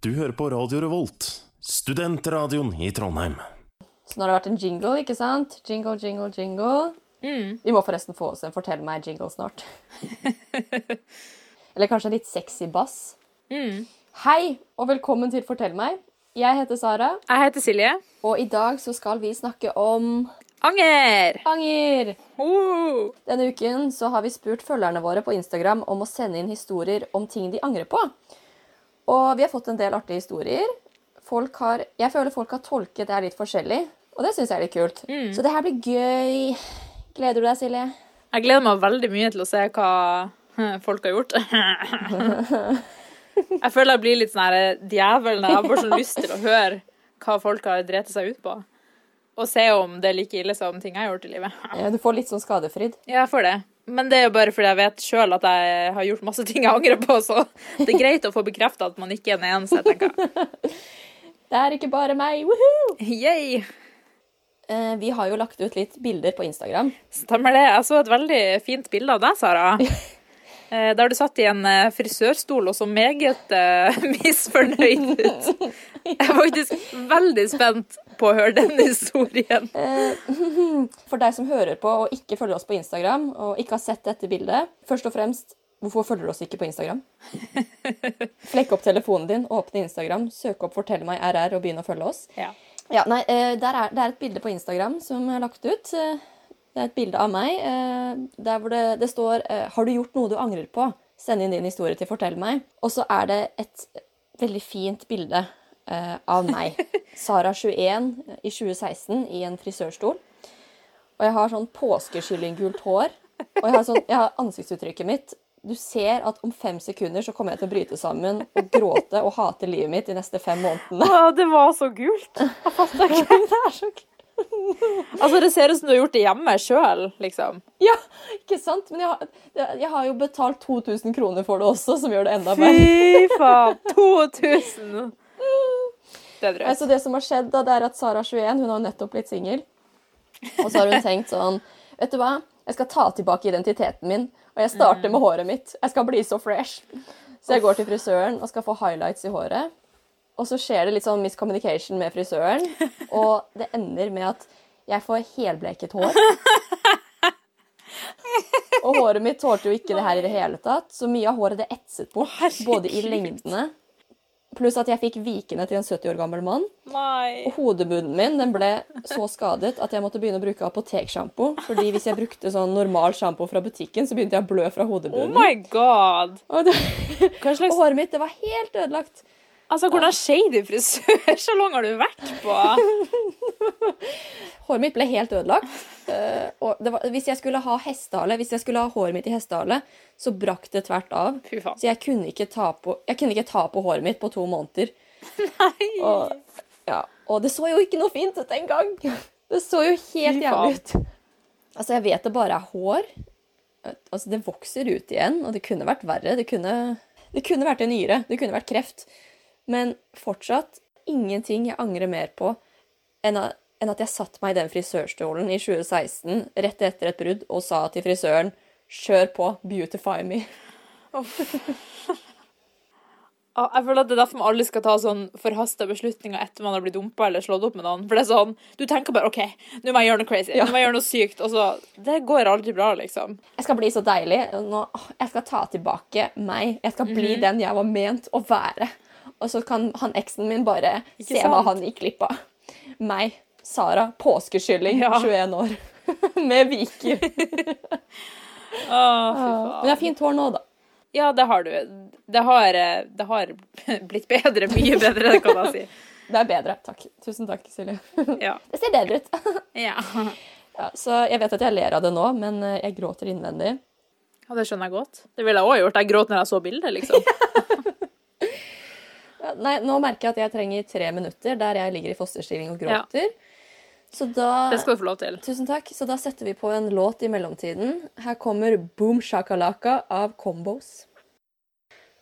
Du hører på Radio Revolt, studentradioen i Trondheim. Så nå har det vært en jingle, ikke sant? Jingle, jingle, jingle. Vi må forresten få oss en Fortell meg-jingle snart. Eller kanskje en litt sexy bass. Hei, og velkommen til Fortell meg. Jeg heter Sara, Jeg heter Silje. og i dag så skal vi snakke om Anger! anger. Oh. Denne uken så har vi spurt følgerne våre på Instagram om å sende inn historier om ting de angrer på. Og vi har fått en del artige historier. Folk har, jeg føler folk har tolket det litt forskjellig, og det syns jeg er litt kult. Så det her blir gøy. Gleder du deg, Silje? Jeg gleder meg veldig mye til å se hva folk har gjort. Jeg føler jeg blir litt sånn her djevelen. Jeg har bare sånn lyst til å høre hva folk har drept seg ut på. Og se om det er like ille som ting jeg har gjort i livet. Ja, Du får litt sånn skadefryd. Ja, jeg får det. Men det er jo bare fordi jeg vet sjøl at jeg har gjort masse ting jeg angrer på, så det er greit å få bekrefta at man ikke er den eneste, tenker jeg. Det er ikke bare meg. Woohoo! Yay! Eh, Vi har jo lagt ut litt bilder på Instagram. Stemmer det. Jeg så et veldig fint bilde av deg, Sara. Eh, har du satt i en eh, frisørstol og så meget eh, misfornøyd ut. Jeg er faktisk veldig spent på å høre den historien. For deg som hører på og ikke følger oss på Instagram, og ikke har sett dette bildet, først og fremst, hvorfor følger du oss ikke på Instagram? Flekk opp telefonen din, åpne Instagram, søk opp 'Fortell meg RR' og begynn å følge oss. Ja. Ja, nei, er, Det er et bilde på Instagram som er lagt ut. Det er et bilde av meg eh, der hvor det, det står eh, 'Har du gjort noe du angrer på?' Send inn din historie til 'Fortell meg'. Og så er det et veldig fint bilde eh, av meg. Sara 21 i 2016 i en frisørstol. Og jeg har sånn påskekyllinggult hår. Og jeg har, sånn, jeg har ansiktsuttrykket mitt. Du ser at om fem sekunder så kommer jeg til å bryte sammen og gråte og hate livet mitt de neste fem månedene. Ja, det var så gult. Det er så kult. Altså, det ser ut som du har gjort det hjemme sjøl, liksom. Ja, ikke sant? Men jeg har, jeg har jo betalt 2000 kroner for det også, som gjør det enda mer. Fy faen! 2000! Det er drøyt. Altså det som har skjedd, da, det er at Sara 21 hun har nettopp blitt singel. Og så har hun tenkt sånn Vet du hva? Jeg skal ta tilbake identiteten min, og jeg starter med håret mitt. Jeg skal bli så fresh. Så jeg går til frisøren og skal få highlights i håret. Og så skjer det litt sånn miscommunication med frisøren, og det ender med at jeg får helbleket hår. Og håret mitt tålte jo ikke det her i det hele tatt, så mye av håret det etset bort, både i lengdene Pluss at jeg fikk vikene til en 70 år gammel mann. Nei. Og hodebunnen min den ble så skadet at jeg måtte begynne å bruke apoteksjampo. Fordi hvis jeg brukte sånn normal sjampo fra butikken, så begynte jeg å blø fra Oh my god. og, det, slags... og håret mitt det var helt ødelagt. Altså, hvordan shady frisørsalong har du vært på? Håret mitt ble helt ødelagt. Eh, var, hvis jeg skulle ha hestehale, hvis jeg skulle ha håret mitt i hestehale, så brakk det tvert av. Så jeg kunne ikke ta på, ikke ta på håret mitt på to måneder. Og, ja, og det så jo ikke noe fint ut engang. Det så jo helt jævlig ut. Altså, jeg vet det bare er hår. Altså, det vokser ut igjen, og det kunne vært verre. Det kunne, det kunne vært en nyre. Det kunne vært kreft. Men fortsatt ingenting jeg angrer mer på enn at, jeg satte meg i den frisørstolen i 2016 rett etter et brudd og sa til frisøren Kjør på, beautify me. Jeg føler at det er derfor man aldri skal ta sånn forhasta beslutninger etter man har blitt dumpa eller slått opp med noen. For det er sånn, Du tenker bare OK, nå må jeg gjøre noe crazy, Ja. nå må jeg gjøre noe sykt. Og så Det går aldri bra, liksom. Jeg skal bli så deilig. Nå, jeg skal ta tilbake meg. Jeg skal bli Mhm. den jeg var ment å være. Og så kan han eksen min bare Ikke se hva han gikk glipp av. Meg, Sara, påskeskylling, Ja. 21 år. Med viker. oh, Men jeg har fint hår nå, da. Ja, det har du. Det har, det har blitt bedre. Mye bedre, det kan jeg si. Det er bedre. Takk. Tusen takk, Silje. Ja. Det ser bedre ut. Ja. Ja, så jeg vet at jeg ler av det nå, men eh, jeg gråter innvendig. ja, det skjønner jeg godt. Det ville jeg òg gjort. Jeg gråt når jeg så bildet, liksom. Ja, Nei, nå merker jeg at jeg trenger tre minutter der jeg ligger i fosterstilling og Ja. gråter. Så da Det skal du få lov til. Tusen takk. Så da setter vi på en låt i mellomtiden. Her kommer Boom Shakalaka av Combos.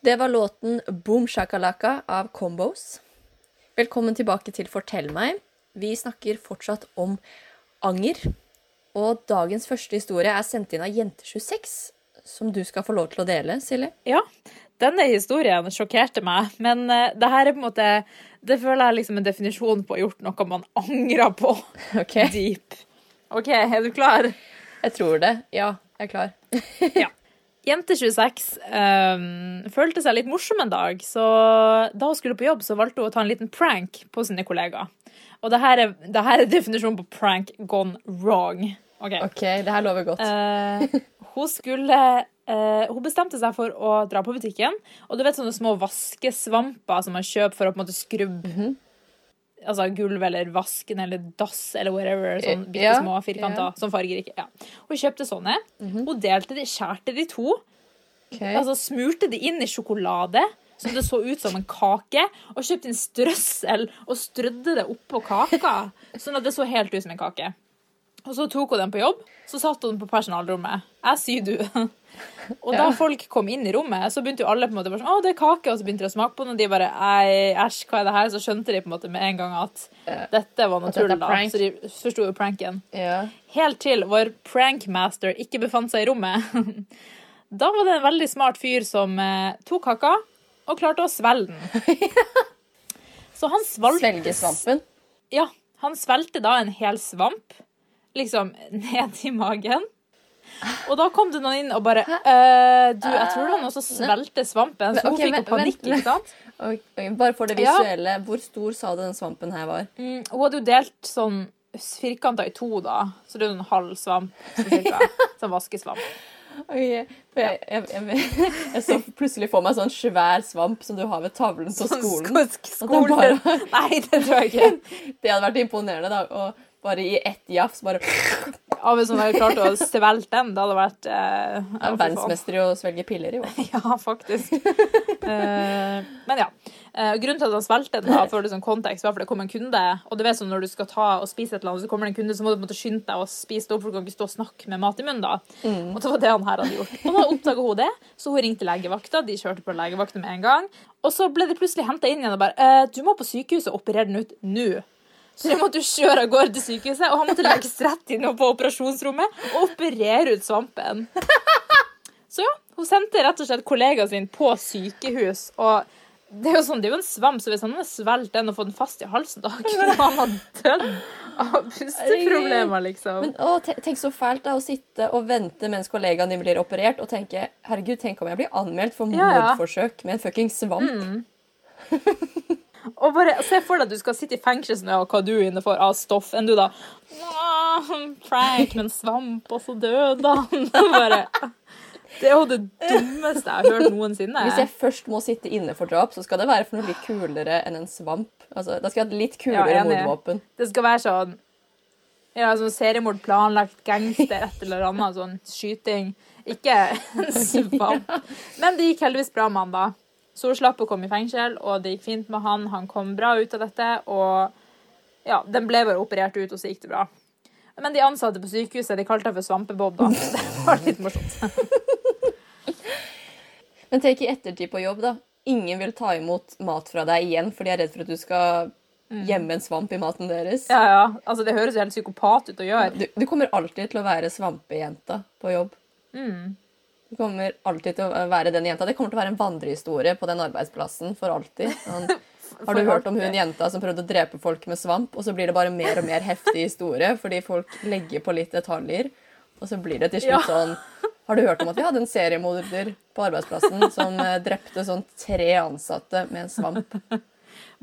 Det var låten Boom Shakalaka av Combos. Velkommen tilbake til Fortell meg. Vi snakker fortsatt om anger. Og dagens første historie er sendt inn av Jente26, som du skal få lov til å dele, Silje. Ja. Denne historien sjokkerte meg, men eh, det her er på en måte Det føler jeg liksom en definisjon på å ha gjort noe man angrer på. OK, Deep. OK, er du klar? jeg tror det. Ja, jeg er klar. Ja. Jente 26 um, følte seg litt morsom en dag, så da hun skulle på jobb, så valgte hun å ta en liten prank på sine kollegaer. Og det her er, det her er definisjonen på prank gone wrong. OK. okay det her lover godt. Uh, hun skulle eh, Hun bestemte seg for å dra på butikken, og du vet sånne små vaskesvamper som man kjøper for å på en måte skrubbe Altså gulv eller vasken eller dass eller whatever. Sånn Eh, bitte ja, små firkanter ja. som farger ikke. Ja. Hun kjøpte sånne. Hun delte de, skjærte de to. Okay. Altså smurte de inn i sjokolade, så det så ut som en kake. Og kjøpte inn strøssel og strødde det oppå kaka, sånn at det så helt ut som en kake. Og så tok hun den på jobb, så satt hun på personalrommet. Jeg syr du. Og da folk kom inn i rommet, så begynte jo alle på en måte bare sånn, å, det er kake, og så begynte de å smake på den, og de bare, æsj, hva er det her? Så skjønte de på en måte med en gang at dette var noe tull da. Så de forsto jo pranken. Ja. Helt til vår prankmaster ikke befant seg i rommet. Da var det en veldig smart fyr som eh, tok kaka og klarte å svelge den. Så han svalte Svelge svampen. Ja, han svelgte da en hel svamp, liksom ned i magen. Og da kom det noen inn og bare «Eh, Du, jeg tror det var noen som svelte svampen. Så hun okay, fikk jo panikk, ikke sant? Okay, bare for det Ja. visuelle, hvor stor sa du den svampen her var? Mm, hun hadde jo delt sånn firkanta i to, da. Så det er en halv svamp, så cirka. Sånn vaskesvamp. Okay. jeg, jeg, jeg, jeg så plutselig for meg sånn svær svamp som du har ved tavlen på Sånn skolen. Sånn sk skolen. bare- Nei, det tror jeg ikke. Det hadde vært imponerende, da. Og bare i ett jafs bare Ja, Hvis hun hadde klart å svelge den, det hadde vært eh, ja, er verdensmester i å svelge piller, jo. Ja, faktisk. Eh, men ja. Eh, grunnen til at han svelget den, da, for det som kontekst, var for det kom en kunde. Og du vet sånn når du skal ta og spise et eller annet, så kommer det en kunde, så må du måte skynde deg å spise det opp, for du kan ikke stå og snakke med mat i munnen da. Og det var det han her hadde gjort. Og da oppdaga hun det, så hun ringte legevakta. De kjørte på legevakta med en gang. Og så ble de plutselig henta inn igjen og bare eh, Du må på sykehuset og operere den ut nå. Så de måtte jo kjøre av gårde til sykehuset, og han måtte legges rett inn på operasjonsrommet og operere ut svampen. Så ja, hun sendte rett og slett kollegaen sin på sykehus. Og det er jo sånn, det er jo en svamp, så hvis han hadde svelget den og fått den fast i halsen, da kunne han ha dødd av pusteproblemer, liksom. Men å, tenk så fælt da, å sitte og vente mens kollegaen din blir operert, og tenke herregud, tenk om jeg blir anmeldt for mordforsøk med en fucking svamp. Og bare se for deg at du skal sitte i fengsel sånn, ja, hva du er inne for av stoff, enn du da «Åh, Prank med en svamp, og så døde han. Bare, det er jo det dummeste jeg har hørt noensinne. Hvis jeg først må sitte inne for drap, så skal det være for noe litt kulere enn en svamp. Altså, da skal jeg ha litt kulere Ja, mordvåpen. Det skal være sånn ja, sånn seriemord, planlagt gangster, et eller annet, sånn skyting. Ikke en svamp. Men det gikk heldigvis bra med han, da. Så hun slapp å komme i fengsel, og det gikk fint med han. Han kom bra ut av dette, og ja, den ble bare operert ut, og så gikk det bra. Men de ansatte på sykehuset de kalte henne for Svampebob, da. Det var litt morsomt. Men tenk i ettertid på jobb, da. Ingen vil ta imot mat fra deg igjen, for de er redd for at du skal gjemme en svamp i maten deres. Ja, ja. Altså, det høres jo helt psykopat ut å gjøre. Du, du kommer alltid til å være svampejenta på jobb. Mm. Du kommer alltid til å være den jenta. Det kommer til å være en vandrehistorie på den arbeidsplassen for alltid. Han, har du hørt om hun jenta som prøvde å drepe folk med svamp, og så blir det bare mer og mer heftig historie fordi folk legger på litt detaljer, og så blir det til slutt sånn Har du hørt om at vi hadde en seriemorder på arbeidsplassen som eh, drepte sånn tre ansatte med en svamp?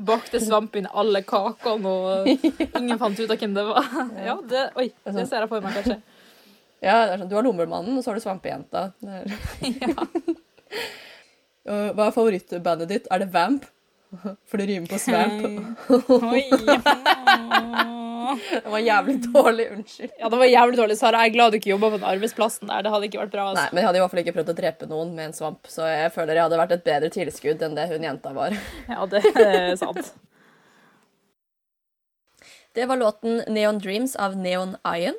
Bakte svamp inn alle kakene, og ingen fant ut av hvem det var. Ja, det, oi, det ser jeg for meg, kanskje. Ja, det er sånn, Du har lommemannen, og så har du svampejenta. ja. Hva er favorittbandet ditt? Er det Vamp? For det rimer på svamp. Oi. Det var jævlig dårlig. Unnskyld. Ja, det var jævlig dårlig, Sara. Jeg er glad du ikke jobba på den arbeidsplassen der. Det hadde ikke vært bra. Nei, Altså. men jeg hadde i hvert fall ikke prøvd å drepe noen med en svamp, så jeg føler jeg hadde vært et bedre tilskudd enn det hun jenta var. Ja, det er sant. Det var låten Neon Dreams av Neon Iron.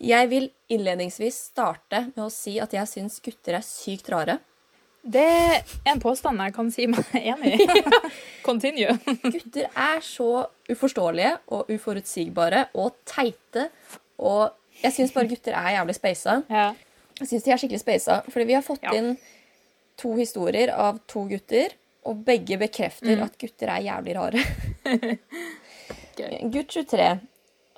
Jeg vil innledningsvis starte med å si at jeg syns gutter er sykt rare. Det er en påstand jeg kan si meg enig i. Continue. Gutter er så uforståelige og uforutsigbare og teite, og jeg syns bare gutter er jævlig speisa. Ja. Jeg syns de er skikkelig speisa, fordi vi har fått Ja. inn to historier av to gutter, og begge bekrefter at gutter er jævlig rare. Gutt 23,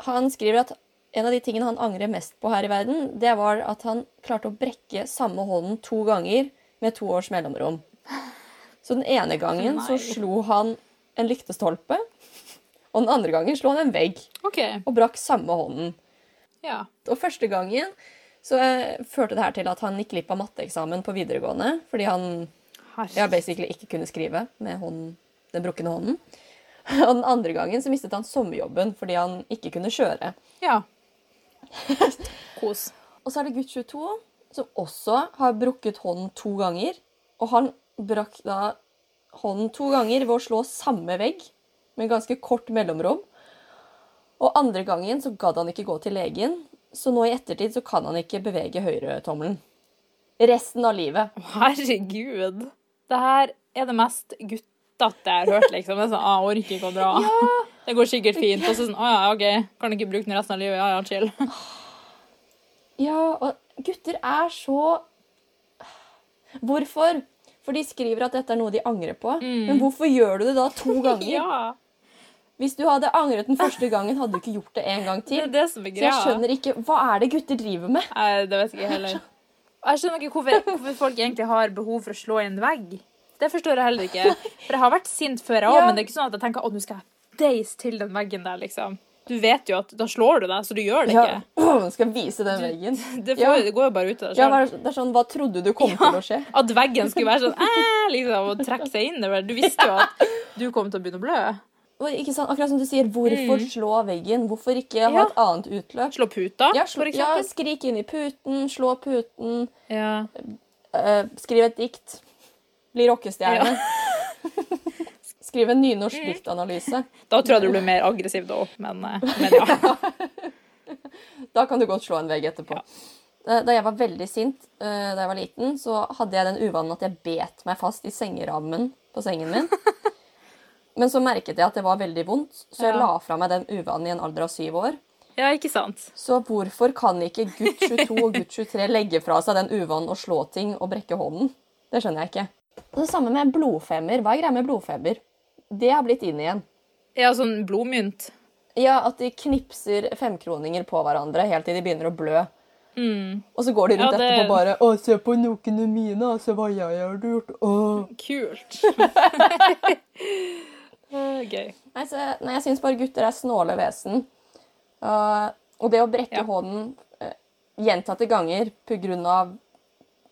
han skriver at en av de tingene han angrer mest på her i verden, det var at han klarte å brekke samme hånden to ganger med to års mellomrom. Så den ene gangen så slo han en lyktestolpe, og den andre gangen slo han en vegg Okay. og brakk samme hånden. Ja. Og første gangen så eh, førte det her til at han gikk glipp av matteeksamen på videregående, fordi han ja, basically ikke kunne skrive med hånden, den brukne hånden. Og den andre gangen så mistet han sommerjobben fordi han ikke kunne kjøre. Ja. Kos. Og så er det gutt 22, som også har brukket hånden to ganger. Og han brakk da hånden to ganger ved å slå samme vegg med ganske kort mellomrom. Og andre gangen så gadd han ikke gå til legen, så nå i ettertid så kan han ikke bevege høyretommelen. Resten av livet. Herregud. Det her er det mest guttete jeg har hørt, liksom. Er sånn, ah, jeg orker ikke å dra. Det går sikkert fint. Og så sånn, å ja, OK, kan ikke bruke den resten av livet. Ja, ja, chill. Ja, og gutter er så Hvorfor? For de skriver at dette er noe de angrer på. Men hvorfor gjør du det da to ganger? Ja. Hvis du hadde angret den første gangen, hadde du ikke gjort det en gang Det er til. det som er Så jeg skjønner ikke Hva er det gutter driver med? Nei, det vet ikke jeg heller. Jeg skjønner ikke hvorfor, hvorfor folk egentlig har behov for å slå i en vegg. Det forstår jeg heller ikke. For jeg har vært sint før, jeg òg, Ja. men det er ikke sånn at jeg tenker at nå skal jeg deise til den veggen der, liksom. Du vet jo at da slår du deg, så du gjør det Ja, ikke. skal vise den veggen. Det, får, Ja. det går jo bare ut av deg Ja, selv. det er sånn, Hva trodde du kom til å skje? At veggen skulle være sånn liksom, og trekke seg innover. Du visste jo at du kom til å begynne å blø. Ikke sant, Akkurat som du sier, hvorfor slå veggen? Hvorfor ikke ha Mm. Ja. et annet utløp? Slå puta, Ja, for eksempel. ja, skrik inn i puten, slå puten, Ja. eh, skriv et dikt. Bli rockestjerne. Skriv en nynorsk Mm. diktanalyse. Da tror jeg du blir mer aggressiv da òg, men, eh, men ja. Da kan du godt slå en vegg etterpå. Ja. Da jeg var veldig sint eh, da jeg var liten, så hadde jeg den uvanen at jeg bet meg fast i sengerammen på sengen min. Men så merket jeg at det var veldig vondt, så jeg Ja. la fra meg den uvanen i en alder av syv år. ja, ikke sant? Så hvorfor kan ikke gutt 22 og gutt 23 legge fra seg den uvanen og slå ting og brekke hånden? Det skjønner jeg ikke. Og det samme med blodfeber. Hva er greia med blodfeber? Det har blitt inn igjen. Ja, sånn blodmynt. Ja, at de knipser femkroninger på hverandre helt til de begynner å blø. Mm. Og så går de rundt Ja, det- etterpå bare 'Å, se på nokene mine, og se hva jeg har gjort'. Åh. Kult. Gøy. Nei, så, nei, jeg syns bare gutter er snåle vesen. Uh, og det å brekke Ja. hånden uh, gjentatte ganger på grunn av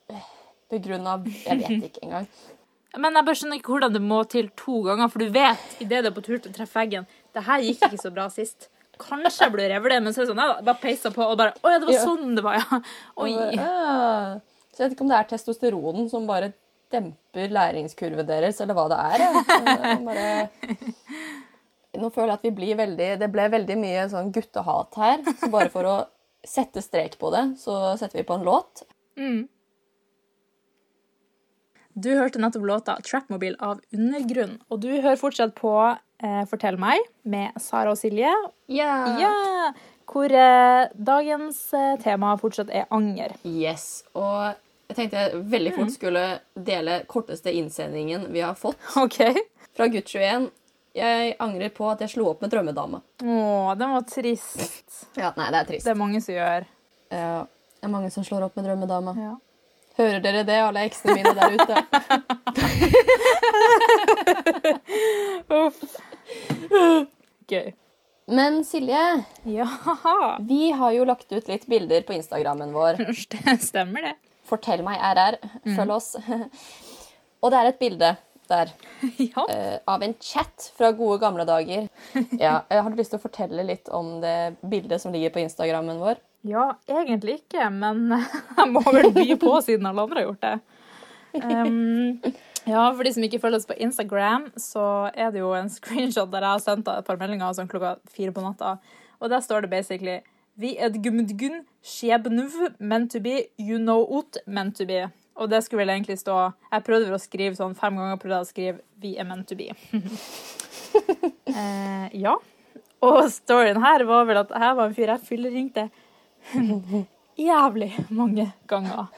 eh, På grunn av Jeg vet ikke engang. Men jeg bare skjønner ikke hvordan det må til to ganger, for du vet idet du er på tur til å treffe veggen Det her gikk ikke så bra sist. Kanskje jeg ble revle, men så er det sånn, jeg bare peisa på og bare Å ja, det var Ja. sånn det var, ja. Oi. Så jeg vet ikke om det er testosteronen som bare demper læringskurven deres, eller hva det er. Bare... Nå føler jeg at vi blir veldig Det ble veldig mye sånn guttehat her. Så bare for å sette strek på det, så setter vi på en låt. Mm. Du hørte nettopp låta 'Trapmobil' av Undergrunn, og du hører fortsatt på eh, Fortell meg med Sara og Silje. Ja! Hvor eh, dagens eh, tema fortsatt er anger. Yes. Og jeg tenkte jeg veldig fort skulle dele korteste innsendingen vi har fått OK. fra gutt 21. Jeg angrer på at jeg slo opp med drømmedama. Å, den var trist. Ja, nei, det er trist. Det er mange som gjør. Ja, det er mange som slår opp med drømmedama. Ja. Hører dere det, alle eksene mine der ute? Uff. Gøy. Men Silje, Ja, vi har jo lagt ut litt bilder på Instagrammen vår. stemmer det. Fortell meg RR. Følg oss. Og det er et bilde der Ja. uh, av en chat fra gode gamle dager. Ja, jeg har lyst til å fortelle litt om det bildet som ligger på Instagrammen vår. Ja, egentlig ikke, men jeg må vel by på siden alle andre har gjort det. Um, ja, for de som ikke følger oss på Instagram, så er det jo en screenshot der jeg har sendt et par meldinger sånn klokka fire på natta. Og der står det basically Vi er gumdgun skjebnuv meant to be, you know ut meant to be. Og det skulle vel egentlig stå Jeg prøvde vel å skrive sånn fem ganger prøvde jeg å skrive Vi er meant to be. eh, ja. Og storyen her var vel at her var en fyr jeg fylleringte jævlig mange ganger.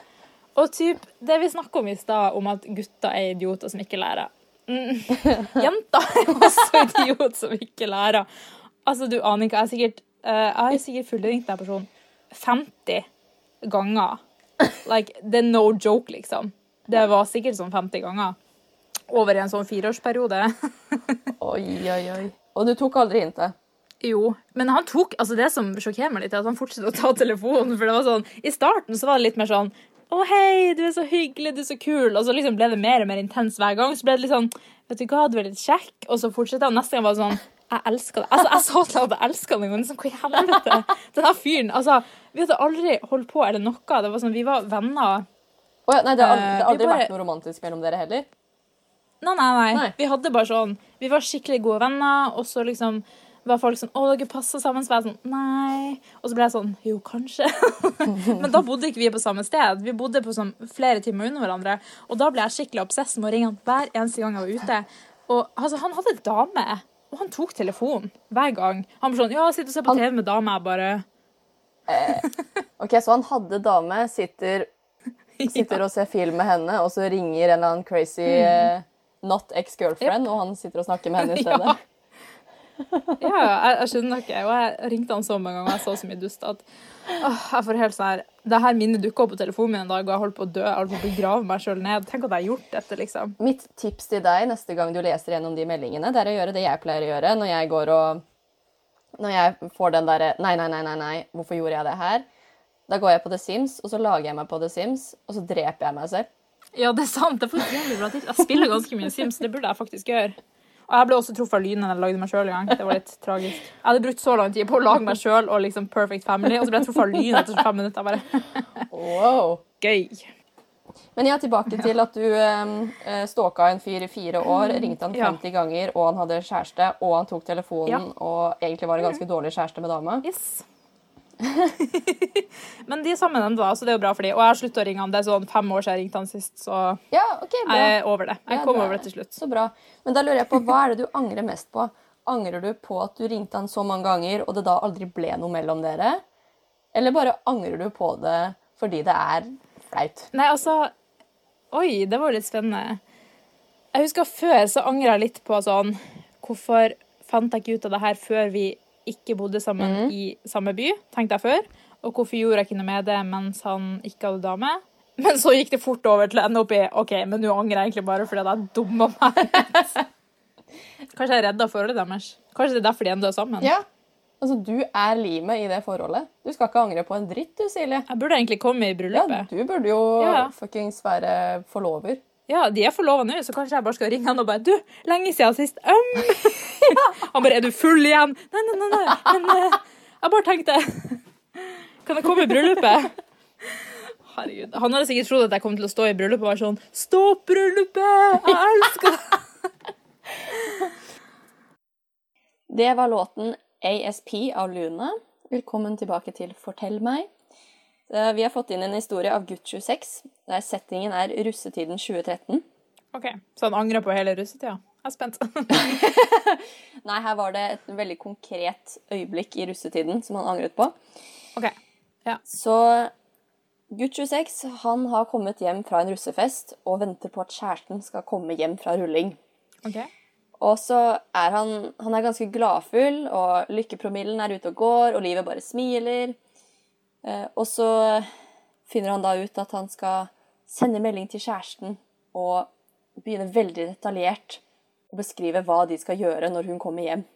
Og typ, det vi snakka om i stad, om at gutter er idioter som ikke lærer. Mm. Jenter er også idiot som ikke lærer. Altså, du aner ikke. Jeg har sikkert, uh, sikkert fullringt den personen 50 ganger. Like, det er no joke, liksom. Det var sikkert sånn 50 ganger. Over en sånn fireårsperiode. Oi, oi, oi. Og du tok aldri hintet? Jo, men han tok Altså, det som sjokkerer meg litt, er at han fortsetter å ta telefonen. For det var sånn I starten så var det litt mer sånn Å, hei, du er så hyggelig, du er så kul. Og så liksom ble det mer og mer intens hver gang. Så ble det litt sånn Vet du hva, du er litt kjekk. Og så fortsatte han. Neste gang var det sånn Jeg elsker deg. Altså, jeg sa til at jeg elsker ham en gang. Liksom, hva i helvete? Den her fyren. Altså, vi hadde aldri holdt på eller noe. Det var sånn, Vi var venner. Oh, ja, nei, det har aldri, Eh, det har aldri bare- vært noe romantisk mellom dere heller? Nei, nei, nei, Nei. Vi hadde bare sånn Vi var skikkelig gode venner, og så liksom var folk sånn 'Å, dere passer sammen.' Så var jeg sånn Nei. Og så ble jeg sånn Jo, kanskje. Men da bodde ikke vi på samme sted. Vi bodde på sånn flere timer under hverandre. Og da ble jeg skikkelig obsess med å ringe han hver eneste gang jeg var ute. Og altså, han hadde dame, og han tok telefonen hver gang. Han var sånn 'Ja, sitt og ser på TV med dame.' Jeg bare Ok, Så han hadde dame, sitter, sitter og ser film med henne, og så ringer en eller annen crazy mm. not ex-girlfriend, og han sitter og snakker med henne i stedet? Ja. Ja, jeg, jeg skjønner ikke. Og jeg ringte han så mange ganger, og jeg så så mye dust at åh, jeg får helt sånn her Det her minnet dukka opp på telefonen min en dag, og jeg holdt på å dø. Jeg holdt på å begrave meg sjøl ned. Tenk at jeg har gjort dette, liksom. Mitt tips til deg neste gang du leser gjennom de meldingene, det er å gjøre det jeg pleier å gjøre når jeg går og Når jeg får den derre Nei, nei, nei, nei, nei, hvorfor gjorde jeg det her? Da går jeg på The Sims, og så lager jeg meg på The Sims, og så dreper jeg meg selv. Ja, det er sant. Det er faktisk jævlig bra tips. Jeg spiller ganske mye Sims, det burde jeg faktisk gjøre. Og jeg ble også truffet av lynet da jeg lagde meg sjøl en gang. Det var litt tragisk. Jeg hadde brukt så lang tid på å lage meg sjøl og liksom Perfect Family, og så ble jeg truffet av lynen etter fem minutter. Bare Wow. gøy. Men ja, tilbake til at du eh, stalka en fyr i fire år, ringte han Ja. ganger, og han hadde kjæreste, og han tok telefonen, Ja. og egentlig var en ganske dårlig kjæreste med dama. Yes. Men de er sammen da. så det er jo bra for dem. Og jeg har sluttet å ringe han. Det er sånn fem år siden jeg ringte han sist, så Ja, okay, bra. jeg er over det. Jeg Ja, kom bra. over det til slutt. Så bra. Men da lurer jeg på, hva er det du angrer mest på? Angrer du på at du ringte han så mange ganger, og det da aldri ble noe mellom dere? Eller bare angrer du på det fordi det er flaut? Nei, altså Oi, det var litt spennende. Jeg husker før så angra jeg litt på sånn Hvorfor fant jeg ikke ut av det her før vi ikke bodde sammen i samme by, tenkte jeg før. Og hvorfor gjorde jeg ikke noe med det mens han ikke hadde dame? Men så gikk det fort over til å ende opp i OK, men nå angrer jeg egentlig bare fordi jeg dumma meg ut. Kanskje jeg redda forholdet deres. Kanskje det er derfor de enda er sammen. Ja. Altså, du er limet i det forholdet. Du skal ikke angre på en dritt, du, Silje. Jeg burde egentlig komme i Ja, bryllupet. du burde jo Ja. fuckings være forlover. Ja, de er forlova nå, så kanskje jeg bare skal ringe han og bare Du, lenge siden sist. Um. Han bare Er du full igjen? Nei, nei, nei. nei. Men uh, jeg bare tenkte Kan jeg komme i bryllupet? Herregud. Han hadde sikkert trodd at jeg kom til å stå i bryllupet og være sånn Stopp bryllupet! Jeg elsker deg! Det var låten ASP av Luna. Velkommen tilbake til Fortell meg. Eh, Vi har fått inn en historie av gutt 26, der settingen er russetiden 2013. OK, så han angrer på hele russetida? Jeg er spent. Nei, her var det et veldig konkret øyeblikk i russetiden som han angret på. OK. ja. Så gutt 26 han har kommet hjem fra en russefest og venter på at kjæresten skal komme hjem fra rulling. ok. Og så er han, han er ganske gladfull, og lykkepromillen er ute og går, og livet bare smiler. Eh, og så finner han da ut at han skal sende melding til kjæresten og begynne veldig detaljert å beskrive hva de skal gjøre når hun kommer hjem.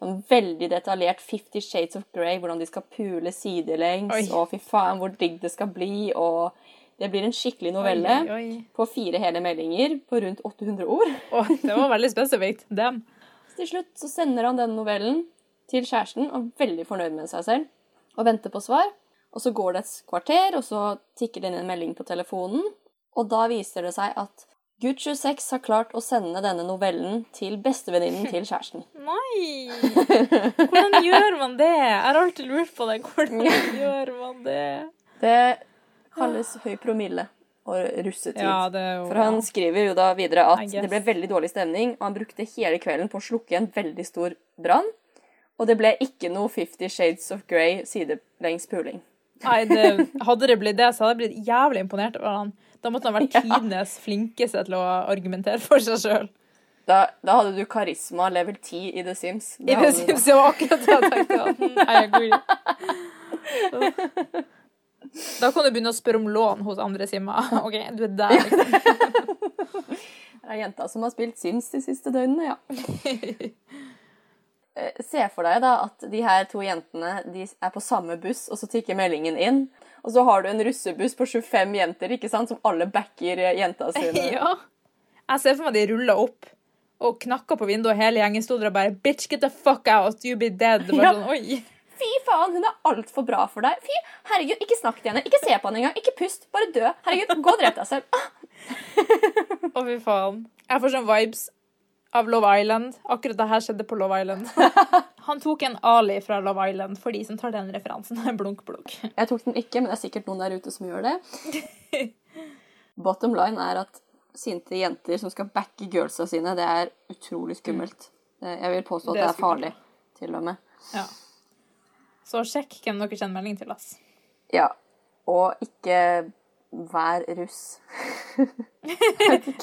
Sånn veldig detaljert Fifty Shades of Grey, hvordan de skal pule sidelengs, Oi. og fy faen hvor digg det skal bli, og det blir en skikkelig novelle Oi, oi, på fire hele meldinger på rundt 800 ord. Å, det var veldig spesifikt. Dem. Til slutt så sender han denne novellen til kjæresten og er veldig fornøyd med seg selv og venter på svar. Og så går det et kvarter, og så tikker det inn en melding på telefonen. Og da viser det seg at gutt 26 har klart å sende denne novellen til bestevenninnen til kjæresten. Nei! Hvordan gjør man det? Jeg har alltid lurt på det. Hvordan gjør man det? Det kalles høy promille og russetid. Ja, jo For han skriver jo da videre at det ble veldig dårlig stemning, og han brukte hele kvelden på å slukke en veldig stor brann. Og det ble ikke noe Fifty Shades of Grey sidelengs puling. Nei, det, hadde det blitt det, så hadde jeg blitt jævlig imponert over han. Da måtte han vært tidenes flinkeste til å argumentere for seg sjøl. Da, da hadde du karisma level 10 i The Sims. Da I Sims, det. Sims var akkurat det jeg tenkte. Mm, I agree. Da kan du begynne å spørre om lån hos andre simmer. OK, du er der, liksom. Det er jenta som har spilt Sims de siste døgnene, ja. Eh, Se for deg da at de her to jentene de er på samme buss, og så tikker meldingen inn. Og så har du en russebuss på 25 jenter ikke sant, som alle backer eh, jenta sine. Ja. Jeg ser for meg de ruller opp og knakka på vinduet, og hele gjengen sto der og bare Bitch, get the fuck out, you be dead. Bare Ja. sånn, oi. Fy faen, hun er altfor bra for deg. Fy, herregud, ikke snakk til henne. Ikke se på henne engang. Ikke pust. Bare dø. Herregud, gå og drep deg selv. Ah, Å, fy faen. Jeg får sånn vibes av Love Island. Akkurat det her skjedde på Love Island. Han tok en Ali fra Love Island for de som tar den referansen. Blunk, blunk. Jeg tok den ikke, men det er sikkert noen der ute som gjør det. Bottom line er at sinte jenter som skal backe girlsa sine, det er utrolig skummelt. Jeg vil påstå at Det det er er farlig, til og med. Ja. Så sjekk hvem dere sender melding til, ass. Ja. Og ikke vær russ.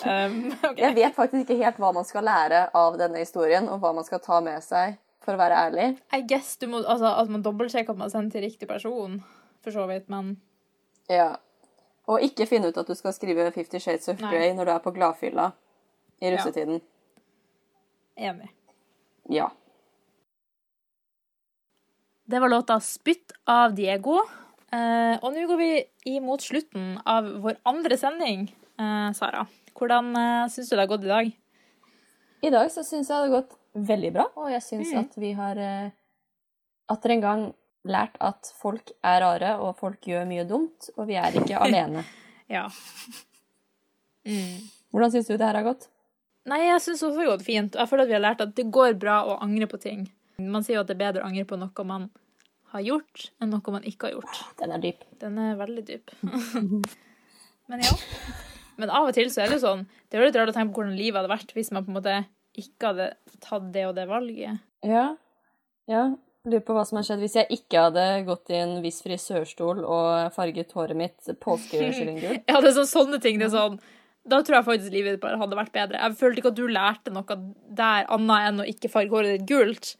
Um. Jeg vet faktisk ikke helt hva man skal lære av denne historien, og hva man skal ta med seg, for å være ærlig. I guess du må, altså, at man dobbeltsjekker at man sender til riktig person, for så vidt, men Ja. Og ikke finne ut at du skal skrive Fifty Shades of Grey når du er på gladfylla i russetiden. enig. Ja. Det var låta 'Spytt' av Diego. Eh, og nå går vi imot slutten av vår andre sending, Uh, Sara. Hvordan uh, syns du det har gått i dag? I dag så syns jeg det har gått veldig bra, og jeg syns Mm. at vi har uh, atter en gang lært at folk er rare, og folk gjør mye dumt, og vi er ikke alene. Ja. Mm. Hvordan syns du det her har gått? Nei, jeg syns også det har gått fint. Jeg føler at vi har lært at det går bra å angre på ting. Man sier jo at det er bedre å angre på noe man har gjort, enn noe man ikke har gjort. Den er dyp. Den er veldig dyp. Men ja. Men av og til så er det jo sånn Det er jo litt rart å tenke på hvordan livet hadde vært hvis man på en måte ikke hadde tatt det og det valget. Ja. ja. Lurer på hva som hadde skjedd hvis jeg ikke hadde gått i en viss frisørstol og farget håret mitt påskekyllinggull. Ja, det er sånn, sånne ting. Det er sånn Da tror jeg faktisk livet ditt bare hadde vært bedre. Jeg følte ikke at du lærte noe der annet enn å ikke farge håret ditt gult.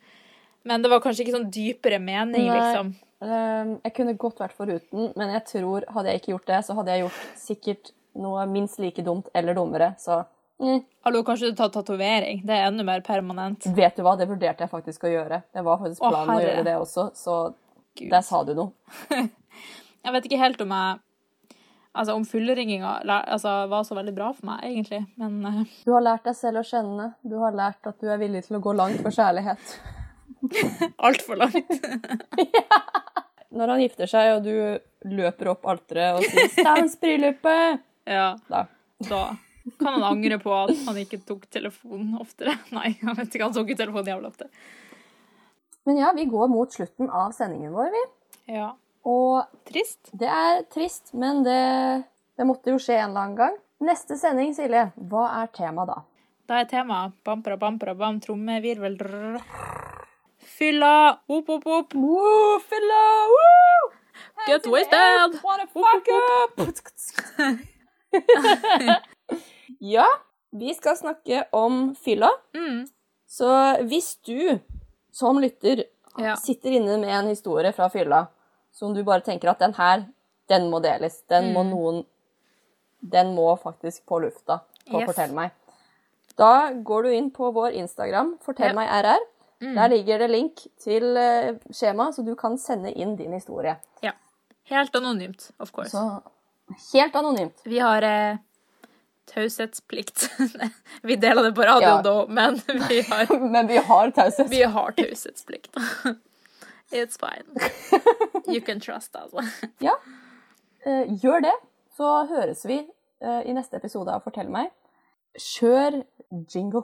Men det var kanskje ikke sånn dypere mening, Nei. liksom. Um, jeg kunne godt vært foruten, men jeg tror hadde jeg ikke gjort det, så hadde jeg gjort sikkert noe minst like dumt eller dummere. Så mm. Hallo, kanskje du tar tatovering? Det er enda mer permanent. vet du hva, det vurderte jeg faktisk å gjøre. Det var faktisk planen å å gjøre det også, så Gud. der sa du noe. Jeg vet ikke helt om jeg Altså, om fullringinga altså, var så veldig bra for meg, egentlig. Men uh... Du har lært deg selv å kjenne. Du har lært at du er villig til å gå langt for kjærlighet. altfor langt. Når han gifter seg, og du løper opp alteret og sier 'Stans bryllupet', Ja, da. da kan han angre på at han ikke tok telefonen oftere. Nei, han vet ikke, han tok ikke telefonen jævlig ofte. Men ja, vi går mot slutten av sendingen vår, vi. Ja. Og Trist. det er trist, men det, det måtte jo skje en eller annen gang. Neste sending, Silje, hva er temaet da? Da er temaet bampera, bampera, bam, trommevirvel drrr. Fylla! Opp, opp, opp! Woo, fylla! woo! Get wasted! Wanna fuck up! ja, vi skal snakke om fylla. Mm. Så hvis du som lytter Ja. sitter inne med en historie fra fylla som du bare tenker at den her, den må deles. Den må Mm. noen Den må faktisk på lufta på Yes. Fortell meg. Da går du inn på vår Instagram, Fortell Ja. meg RR. Mm. Der ligger det link til eh, skjema, så du kan sende inn din historie. ja. Helt anonymt, of course. Så helt anonymt. Vi har eh, taushetsplikt. vi deler det på radio Ja. da, men vi har, Men vi har taushetsplikt. vi har taushetsplikt. It's fine. You can trust us. Ja. Eh, gjør det, så høres vi eh, i neste episode av Fortell meg. Kjør jingle.